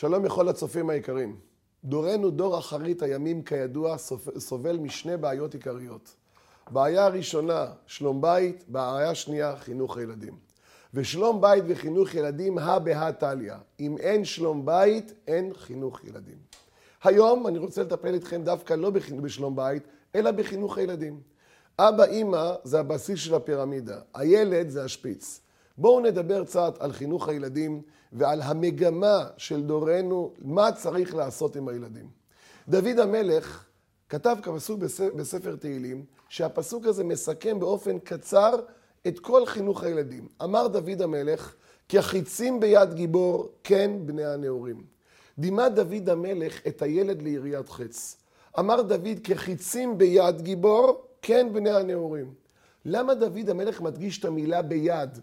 שלום לכל הצופים היקרים. דורנו, דור אחרית הימים, כידוע, סובל משני בעיות עיקריות. בעיה ראשונה, שלום בית, בעיה שנייה, חינוך הילדים. ושלום בית וחינוך ילדים, הא בהא תליא. אם אין שלום בית, אין חינוך ילדים. היום אני רוצה לטפל איתכם דווקא לא בשלום בית, אלא בחינוך הילדים. אבא, אימא זה הבסיס של הפירמידה, הילד זה השפיץ. בואו נדבר קצת על חינוך הילדים ועל המגמה של דורנו, מה צריך לעשות עם הילדים. דוד המלך כתב כפסוק בספר תהילים, שהפסוק הזה מסכם באופן קצר את כל חינוך הילדים. אמר דוד המלך, כחיצים ביד גיבור, כן בני הנעורים. דימה דוד המלך את הילד ליריית חץ. אמר דוד, כחיצים ביד גיבור, כן בני הנעורים. למה דוד המלך מדגיש את המילה ביד?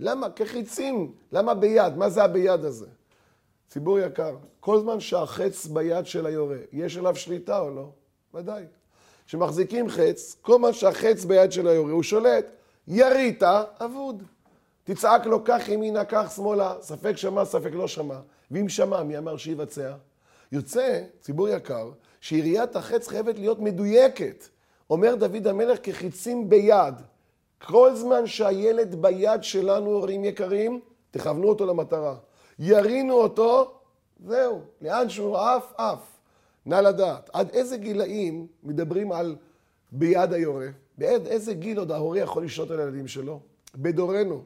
למה? כחיצים. למה ביד? מה זה הביד הזה? ציבור יקר, כל זמן שהחץ ביד של היורה, יש עליו שליטה או לא? ודאי. כשמחזיקים חץ, כל זמן שהחץ ביד של היורה, הוא שולט. ירית, אבוד. תצעק לו כך ימינה, כך שמאלה, ספק שמע, ספק לא שמע. ואם שמע, מי אמר שיבצע? יוצא, ציבור יקר, שיריית החץ חייבת להיות מדויקת. אומר דוד המלך כחיצים ביד. כל זמן שהילד ביד שלנו, הורים יקרים, תכוונו אותו למטרה. ירינו אותו, זהו, לאן שהוא עף, עף. נא לדעת, עד איזה גילאים מדברים על ביד היורה? בעד איזה גיל עוד ההורה יכול לשלוט על הילדים שלו? בדורנו.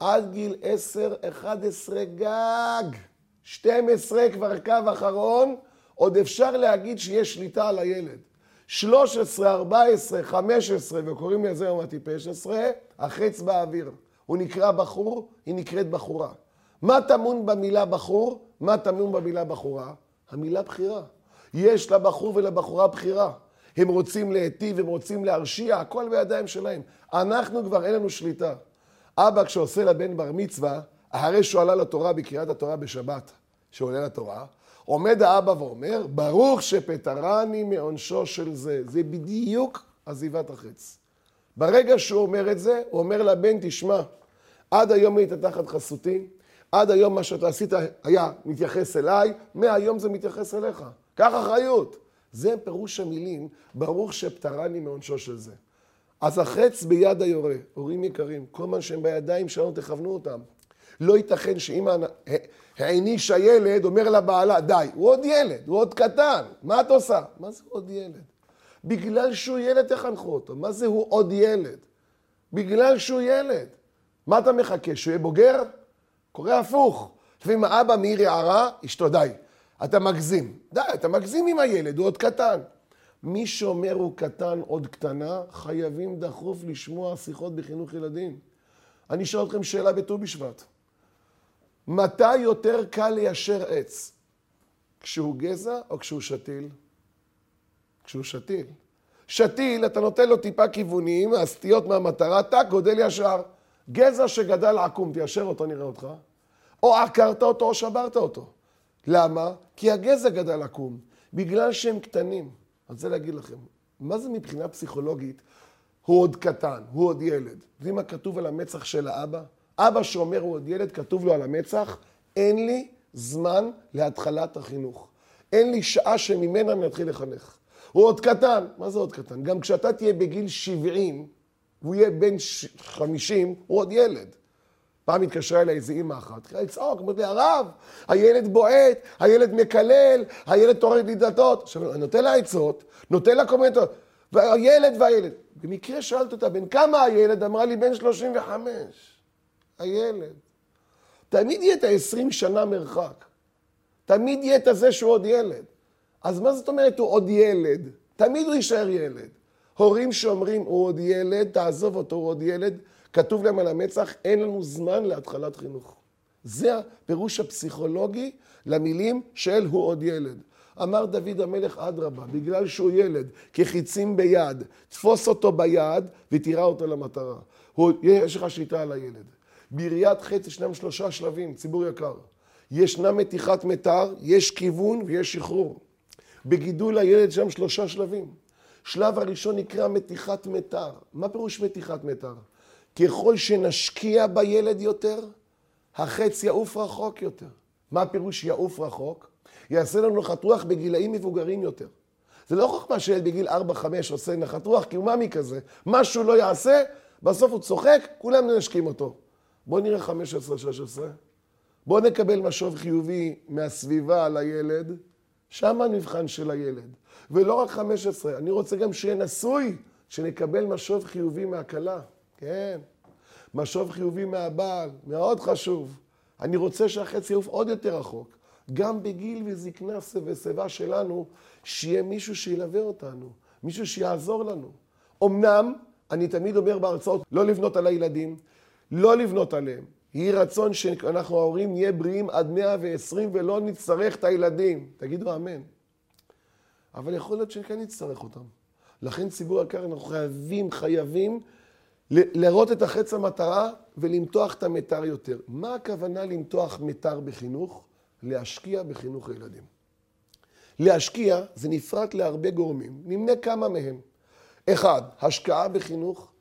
עד גיל 10, 11 גג. 12 כבר קו אחרון, עוד אפשר להגיד שיש שליטה על הילד. 13, 14, 15, וקוראים לזה יום הטיפש עשרה, החץ באוויר. הוא נקרא בחור, היא נקראת בחורה. מה טמון במילה בחור? מה טמון במילה בחורה? המילה בחירה. יש לבחור ולבחורה בחירה. הם רוצים להיטיב, הם רוצים להרשיע, הכל בידיים שלהם. אנחנו כבר אין לנו שליטה. אבא כשעושה לבן בר מצווה, אחרי שהוא עלה לתורה בקריאת התורה בשבת, שעולה לתורה, עומד האבא ואומר, ברוך שפטרני מעונשו של זה. זה בדיוק עזיבת החץ. ברגע שהוא אומר את זה, הוא אומר לבן, תשמע, עד היום היית תחת חסותי, עד היום מה שאתה עשית היה מתייחס אליי, מהיום זה מתייחס אליך. קח אחריות. זה פירוש המילים, ברוך שפטרני מעונשו של זה. אז החץ ביד היורה, הורים יקרים, כל מה שהם בידיים שלנו תכוונו אותם. לא ייתכן שאמא העניש הילד, אומר לבעלה, די, הוא עוד ילד, הוא עוד קטן, מה את עושה? מה זה עוד ילד? בגלל שהוא ילד תחנכו אותו. מה זה הוא עוד ילד? בגלל שהוא ילד. מה אתה מחכה, שהוא יהיה בוגר? קורה הפוך. לפעמים האבא מעיר הערה, אשתו די, אתה מגזים. די, אתה מגזים עם הילד, הוא עוד קטן. מי שאומר הוא קטן, עוד קטנה, חייבים דחוף לשמוע שיחות בחינוך ילדים. אני אשאל אתכם שאלה בט"ו בשבט. מתי יותר קל ליישר עץ? כשהוא גזע או כשהוא שתיל? כשהוא שתיל. שתיל, אתה נותן לו טיפה כיוונים, הסטיות מהמטרה, טאק, גודל ישר. גזע שגדל עקום, תיישר אותו, נראה אותך. או עקרת אותו או שברת אותו. למה? כי הגזע גדל עקום. בגלל שהם קטנים. אני רוצה להגיד לכם, מה זה מבחינה פסיכולוגית? הוא עוד קטן, הוא עוד ילד. יודעים מה כתוב על המצח של האבא? אבא שאומר הוא עוד ילד, כתוב לו על המצח, אין לי זמן להתחלת החינוך. אין לי שעה שממנה אני אתחיל לחנך. הוא עוד קטן. מה זה עוד קטן? גם כשאתה תהיה בגיל 70, והוא יהיה בן 50, הוא עוד ילד. פעם התקשרה אליי איזה אימא אחת, התחילה לצעוק, אמרתי הרב, הילד בועט, הילד מקלל, הילד טורק לי דלתות. עכשיו, אני נותן לה עצות, נותן לה כל מיני... והילד והילד. במקרה שאלתי אותה, בן כמה הילד? אמרה לי, בן 35. הילד. תמיד יהיה את ה-20 שנה מרחק. תמיד יהיה את הזה שהוא עוד ילד. אז מה זאת אומרת הוא עוד ילד? תמיד הוא יישאר ילד. הורים שאומרים הוא עוד ילד, תעזוב אותו, הוא עוד ילד, כתוב להם על המצח, אין לנו זמן להתחלת חינוך. זה הפירוש הפסיכולוגי למילים של הוא עוד ילד. אמר דוד המלך, אדרבה, בגלל שהוא ילד, כחיצים ביד, תפוס אותו ביד ותירה אותו למטרה. הוא, יש לך שליטה על הילד. ביריית חץ ישנם שלושה שלבים, ציבור יקר. ישנה מתיחת מיתר, יש כיוון ויש שחרור. בגידול הילד ישנם שלושה שלבים. שלב הראשון נקרא מתיחת מיתר. מה פירוש מתיחת מיתר? ככל שנשקיע בילד יותר, החץ יעוף רחוק יותר. מה הפירוש יעוף רחוק? יעשה לנו נחת רוח בגילאים מבוגרים יותר. זה לא חוכמה שילד בגיל 4-5 עושה נחת רוח, כי הוא מאמי כזה. מה שהוא לא יעשה, בסוף הוא צוחק, כולם מנשקים אותו. בואו נראה 15-16. בואו נקבל משוב חיובי מהסביבה על הילד, שם המבחן של הילד. ולא רק 15, אני רוצה גם שיהיה נשוי, שנקבל משוב חיובי מהכלה. כן. משוב חיובי מהבעל, מאוד חשוב. אני רוצה שהחץ יעוף עוד יותר רחוק. גם בגיל וזקנה ושיבה שלנו, שיהיה מישהו שילווה אותנו, מישהו שיעזור לנו. אמנם, אני תמיד אומר בהרצאות, לא לבנות על הילדים, לא לבנות עליהם. יהי רצון שאנחנו ההורים נהיה בריאים עד 120 ולא נצטרך את הילדים. תגידו אמן. אבל יכול להיות שכן נצטרך אותם. לכן ציבור יקר, אנחנו חייבים, חייבים לראות את החץ המטרה ולמתוח את המתר יותר. מה הכוונה למתוח מתר בחינוך? להשקיע בחינוך הילדים. להשקיע זה נפרט להרבה גורמים, נמנה כמה מהם. אחד, השקעה בחינוך,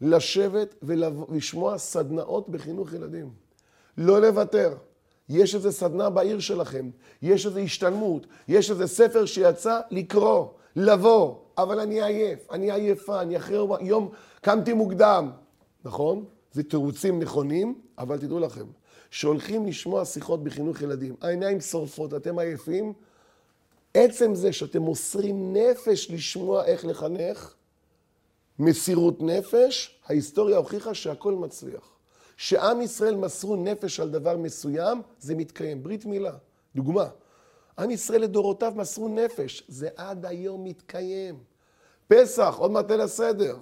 לשבת ולשמוע סדנאות בחינוך ילדים. לא לוותר. יש איזה סדנה בעיר שלכם, יש איזו השתלמות, יש איזה ספר שיצא לקרוא, לבוא, אבל אני עייף, אני עייפה, אני אחרי יום קמתי מוקדם, נכון? זה תירוצים נכונים, אבל תדעו לכם, שהולכים לשמוע שיחות בחינוך ילדים, העיניים שורפות, אתם עייפים, עצם זה שאתם מוסרים נפש לשמוע איך לחנך, מסירות נפש, ההיסטוריה הוכיחה שהכל מצליח. שעם ישראל מסרו נפש על דבר מסוים, זה מתקיים. ברית מילה, דוגמה. עם ישראל לדורותיו מסרו נפש, זה עד היום מתקיים. פסח, עוד מעט ליל הסדר.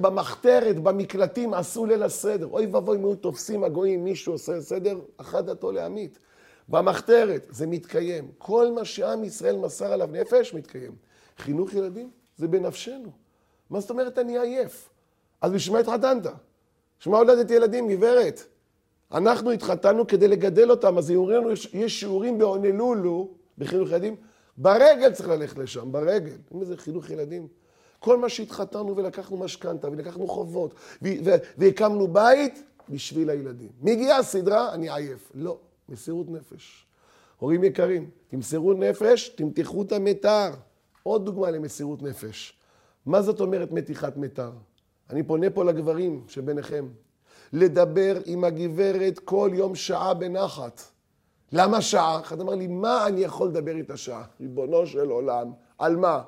במחתרת, במקלטים, עשו ליל הסדר. אוי ואבוי, נו, תופסים הגויים, מישהו עושה סדר, אחת דתו להמית. במחתרת, זה מתקיים. כל מה שעם ישראל מסר עליו נפש, מתקיים. חינוך ילדים, זה בנפשנו. מה זאת אומרת אני עייף? אז בשביל מה התחתנת? בשביל מה הולדת ילדים, גברת? אנחנו התחתנו כדי לגדל אותם, אז יאמרו לנו, יש שיעורים בהונלולו, בחינוך ילדים, ברגל צריך ללכת לשם, ברגל. אם זה חינוך ילדים. כל מה שהתחתנו ולקחנו משכנתה ולקחנו חובות והקמנו בית בשביל הילדים. מגיעה הסדרה, אני עייף. לא, מסירות נפש. הורים יקרים, תמסרו נפש, תמתחו את המתר. עוד דוגמה למסירות נפש. מה זאת אומרת מתיחת מתר? אני פונה פה לגברים שביניכם. לדבר עם הגברת כל יום שעה בנחת. למה שעה? אחד אמר לי, מה אני יכול לדבר איתה שעה? ריבונו של עולם. על מה?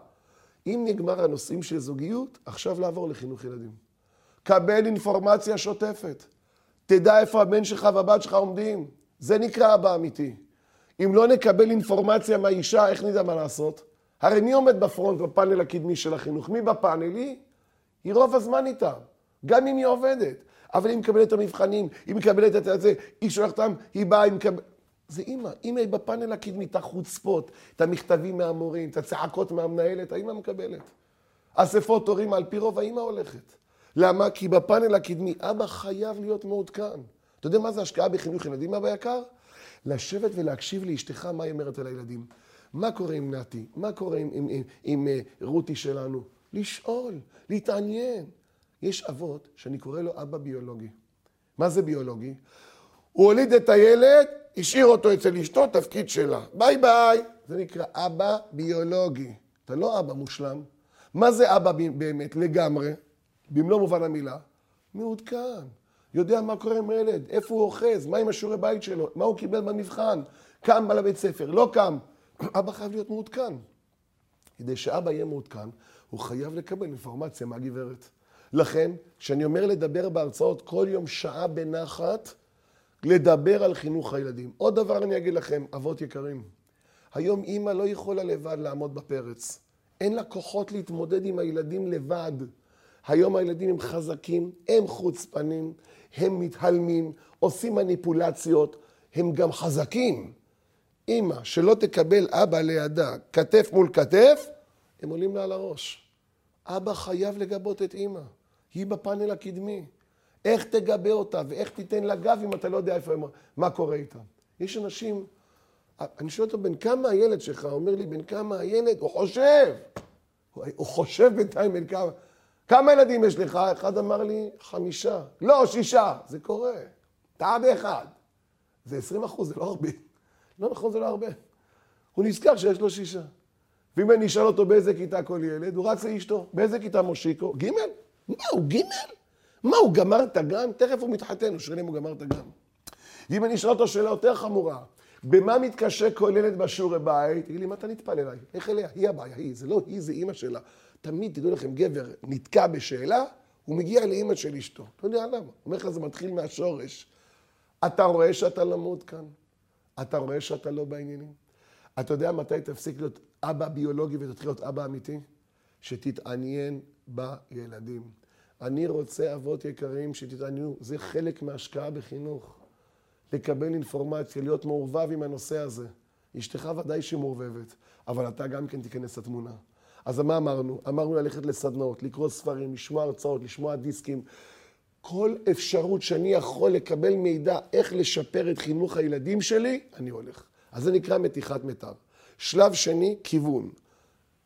אם נגמר הנושאים של זוגיות, עכשיו לעבור לחינוך ילדים. קבל אינפורמציה שוטפת. תדע איפה הבן שלך והבת שלך עומדים. זה נקרא אבא אמיתי. אם לא נקבל אינפורמציה מהאישה, איך נדע מה לעשות? הרי מי עומד בפרונט בפאנל הקדמי של החינוך? מי בפאנל? היא? רוב הזמן איתה, גם אם היא עובדת. אבל היא מקבלת את המבחנים, היא מקבלת את זה, היא שולחת אותם, היא באה, היא מקבלת... זה אימא. אימא היא בפאנל הקדמי, את החוצפות, את המכתבים מהמורים, את הצעקות מהמנהלת, האימא מקבלת. אספות הורים על פי רוב האימא הולכת. למה? כי בפאנל הקדמי, אבא חייב להיות מעודכן. אתה יודע מה זה השקעה בחינוך ילדים, אבא יקר? לשבת ולהקשיב לאשתך מה היא אומרת על הילדים. מה קורה עם נתי? מה קורה עם, עם, עם, עם uh, רותי שלנו? לשאול, להתעניין. יש אבות שאני קורא לו אבא ביולוגי. מה זה ביולוגי? הוא הוליד את הילד, השאיר אותו אצל אשתו, תפקיד שלה. ביי ביי. זה נקרא אבא ביולוגי. אתה לא אבא מושלם. מה זה אבא באמת? לגמרי, במלוא מובן המילה, מעודכן. יודע מה קורה עם הילד, איפה הוא אוחז, מה עם השיעורי בית שלו, מה הוא קיבל במבחן, קם לבית ספר, לא קם. אבא חייב להיות מעודכן. כדי שאבא יהיה מעודכן, הוא חייב לקבל אינפורמציה מהגברת. לכן, כשאני אומר לדבר בהרצאות כל יום שעה בנחת, לדבר על חינוך הילדים. עוד דבר אני אגיד לכם, אבות יקרים, היום אימא לא יכולה לבד לעמוד בפרץ. אין לה כוחות להתמודד עם הילדים לבד. היום הילדים הם חזקים, הם חוצפנים, הם מתהלמים, עושים מניפולציות, הם גם חזקים. אימא שלא תקבל אבא לידה, כתף מול כתף, הם עולים לה על הראש. אבא חייב לגבות את אימא. היא בפאנל הקדמי. איך תגבה אותה ואיך תיתן לה גב אם אתה לא יודע איפה מה קורה איתם. יש אנשים, אני שואל אותו, בן כמה הילד שלך? הוא אומר לי, בן כמה הילד? הוא חושב. הוא חושב בינתיים בן כמה. כמה ילדים יש לך? אחד אמר לי, חמישה. לא, שישה. זה קורה. טעה באחד. זה 20 אחוז, זה לא הרבה. לא נכון, זה לא הרבה. הוא נזכר שיש לו שישה. ואם אני אשאל אותו באיזה כיתה כל ילד, הוא רץ לאשתו. באיזה כיתה מושיקו? ג'? מה, הוא ג'? מה, הוא גמר את הגן? תכף הוא מתחתן, הוא שואל אם הוא גמר את הגן. ואם אני אשאל אותו שאלה יותר חמורה, במה מתקשה כל ילד בשיעורי בית? תגיד לי, מה אתה נטפל אליי? איך אליה? היא הבעיה, היא. זה לא היא, זה אימא שלה. תמיד, תדעו לכם, גבר נתקע בשאלה, הוא מגיע לאימא של אשתו. לא יודע למה. אומר לך, זה מתחיל מהשורש. אתה רואה שאתה למוד כאן? אתה רואה שאתה לא בעניינים? אתה יודע מתי תפסיק להיות אבא ביולוגי ותתחיל להיות אבא אמיתי? שתתעניין בילדים. אני רוצה אבות יקרים שתתעניינו, זה חלק מהשקעה בחינוך. לקבל אינפורמציה, להיות מעורבב עם הנושא הזה. אשתך ודאי שהיא מעורבבת, אבל אתה גם כן תיכנס לתמונה. אז מה אמרנו? אמרנו ללכת לסדנאות, לקרוא ספרים, לשמוע הרצאות, לשמוע דיסקים. כל אפשרות שאני יכול לקבל מידע איך לשפר את חינוך הילדים שלי, אני הולך. אז זה נקרא מתיחת מיתר. שלב שני, כיוון.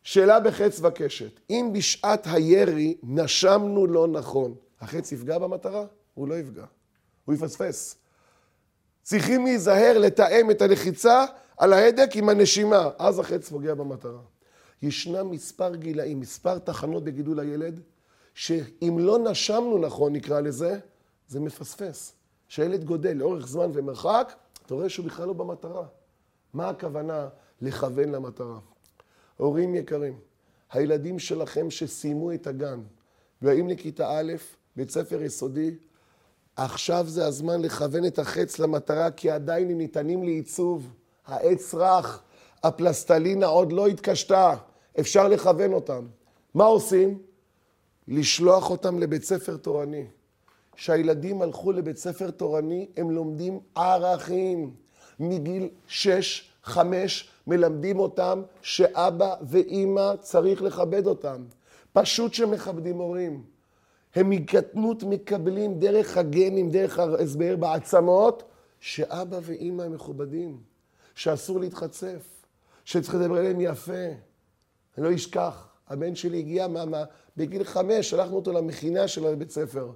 שאלה בחץ וקשת. אם בשעת הירי נשמנו לא נכון, החץ יפגע במטרה? הוא לא יפגע. הוא יפספס. צריכים להיזהר לתאם את הלחיצה על ההדק עם הנשימה, אז החץ פוגע במטרה. ישנם מספר גילאים, מספר תחנות בגידול הילד, שאם לא נשמנו נכון, נקרא לזה, זה מפספס. כשהילד גודל לאורך זמן ומרחק, אתה רואה שהוא בכלל לא במטרה. מה הכוונה לכוון למטרה? הורים יקרים, הילדים שלכם שסיימו את הגן ובאים לכיתה א', בית ספר יסודי, עכשיו זה הזמן לכוון את החץ למטרה, כי עדיין הם ניתנים לעיצוב. העץ רך, הפלסטלינה עוד לא התקשתה, אפשר לכוון אותם. מה עושים? לשלוח אותם לבית ספר תורני. כשהילדים הלכו לבית ספר תורני, הם לומדים ערכים. מגיל שש, חמש, מלמדים אותם שאבא ואימא צריך לכבד אותם. פשוט שמכבדים הורים. הם מקטנות מקבלים דרך הגנים, דרך ההסבר בעצמות, שאבא ואימא הם מכובדים, שאסור להתחצף, שצריך לדבר עליהם יפה. אני לא אשכח, הבן שלי הגיע מה, מה, בגיל חמש, שלחנו אותו למכינה של הבית ספר.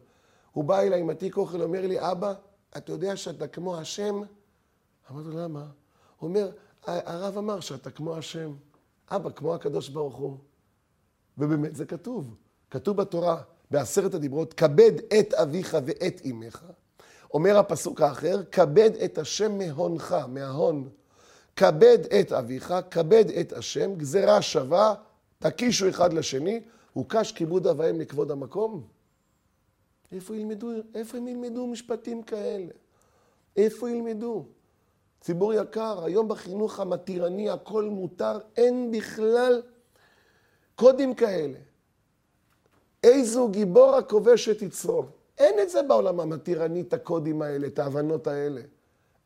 הוא בא אליי עם התיק אוכל, אומר לי, אבא, אתה יודע שאתה כמו השם? אמרתי לו, למה? הוא אומר, הרב אמר שאתה כמו השם. אבא, כמו הקדוש ברוך הוא. ובאמת זה כתוב. כתוב בתורה, בעשרת הדיברות, כבד את אביך ואת אמך. אומר הפסוק האחר, כבד את השם מהונך, מההון. כבד את אביך, כבד את השם, גזרה שווה, תקישו אחד לשני, הוקש כיבוד אב ואם לכבוד המקום. איפה ילמדו, איפה הם ילמדו משפטים כאלה? איפה ילמדו? ציבור יקר, היום בחינוך המתירני הכל מותר, אין בכלל קודים כאלה. איזו גיבור הכובש את יצרו. אין את זה בעולם המתירני, את הקודים האלה, את ההבנות האלה.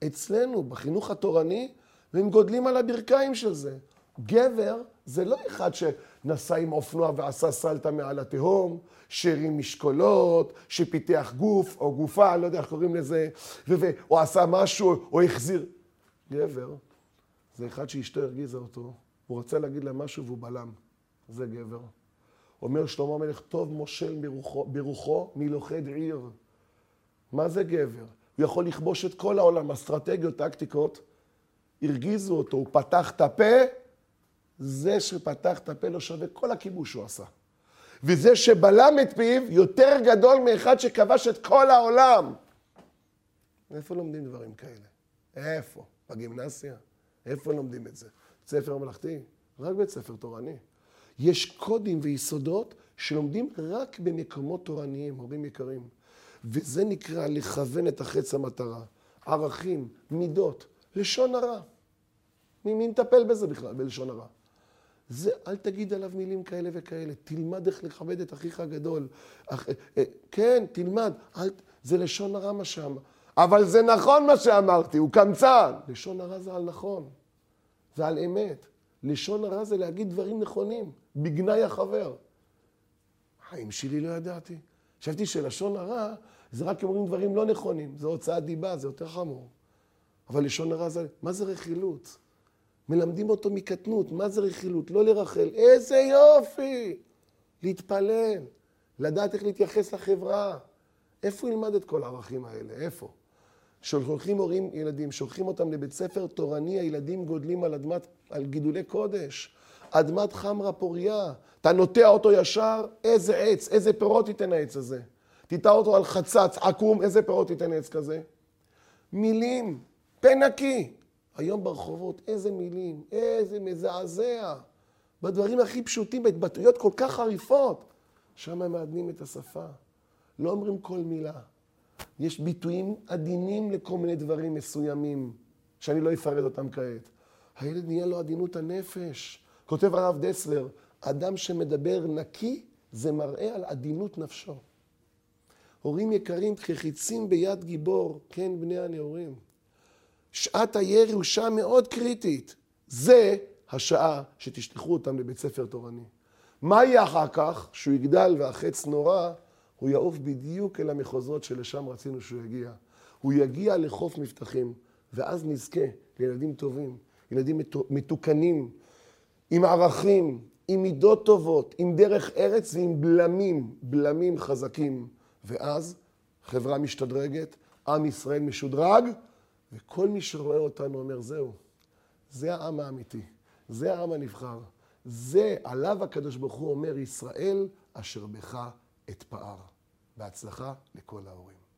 אצלנו, בחינוך התורני, והם גודלים על הברכיים של זה. גבר זה לא אחד שנסע עם אופנוע ועשה סלטה מעל התהום, שהרים משקולות, שפיתח גוף או גופה, אני לא יודע איך קוראים לזה, או עשה משהו, או החזיר. גבר זה אחד שאשתו הרגיזה אותו, הוא רוצה להגיד לה משהו והוא בלם. זה גבר. אומר שלמה המלך, טוב מושל ברוחו, ברוחו מלוכד עיר. מה זה גבר? הוא יכול לכבוש את כל העולם, אסטרטגיות, טקטיקות. הרגיזו אותו, הוא פתח את הפה, זה שפתח את הפה לא שווה כל הכיבוש שהוא עשה. וזה שבלם את פיו יותר גדול מאחד שכבש את כל העולם. איפה לומדים דברים כאלה? איפה? בגימנסיה? איפה לומדים את זה? בית ספר ממלכתי? רק בית ספר תורני. יש קודים ויסודות שלומדים רק במקומות תורניים, הורים יקרים. וזה נקרא לכוון את החץ המטרה. ערכים, מידות, לשון הרע. מי, מי מטפל בזה בכלל, בלשון הרע? זה, אל תגיד עליו מילים כאלה וכאלה. תלמד איך לכבד את אחיך הגדול. אח, אה, כן, תלמד. אל, זה לשון הרע מה שאמר. אבל זה נכון מה שאמרתי, הוא קמצן. לשון הרע זה על נכון. זה על אמת. לשון הרע זה להגיד דברים נכונים, בגנאי החבר. חיים שלי לא ידעתי. חשבתי שלשון הרע זה רק אומרים דברים לא נכונים, זה הוצאת דיבה, זה יותר חמור. אבל לשון הרע זה, מה זה רכילות? מלמדים אותו מקטנות, מה זה רכילות? לא לרחל, איזה יופי! להתפלל, לדעת איך להתייחס לחברה. איפה הוא ילמד את כל הערכים האלה? איפה? שולחים הורים ילדים, שולחים אותם לבית ספר תורני, הילדים גודלים על אדמת, על גידולי קודש. אדמת חמרה פוריה. אתה נוטע אותו ישר, איזה עץ, איזה פירות ייתן העץ הזה. תיטע אותו על חצץ עקום, איזה פירות ייתן עץ כזה? מילים, פה נקי. היום ברחובות, איזה מילים, איזה מזעזע. בדברים הכי פשוטים, בהתבטאויות כל כך חריפות. שם הם מעדנים את השפה. לא אומרים כל מילה. יש ביטויים עדינים לכל מיני דברים מסוימים, שאני לא אפרט אותם כעת. הילד נהיה לו עדינות הנפש. כותב הרב דסלר, אדם שמדבר נקי, זה מראה על עדינות נפשו. הורים יקרים, כחיצים ביד גיבור, כן בני הנאורים. שעת הירי הוא שעה מאוד קריטית. זה השעה שתשלחו אותם לבית ספר תורני. מה יהיה אחר כך, שהוא יגדל והחץ נורא, הוא יעוף בדיוק אל המחוזות שלשם רצינו שהוא יגיע. הוא יגיע לחוף מבטחים, ואז נזכה לילדים טובים, ילדים מתוקנים, עם ערכים, עם מידות טובות, עם דרך ארץ ועם בלמים, בלמים חזקים. ואז חברה משתדרגת, עם ישראל משודרג, וכל מי שרואה אותנו אומר, זהו, זה העם האמיתי, זה העם הנבחר. זה, עליו הקדוש ברוך הוא אומר, ישראל אשר בך אתפאר. בהצלחה לכל ההורים.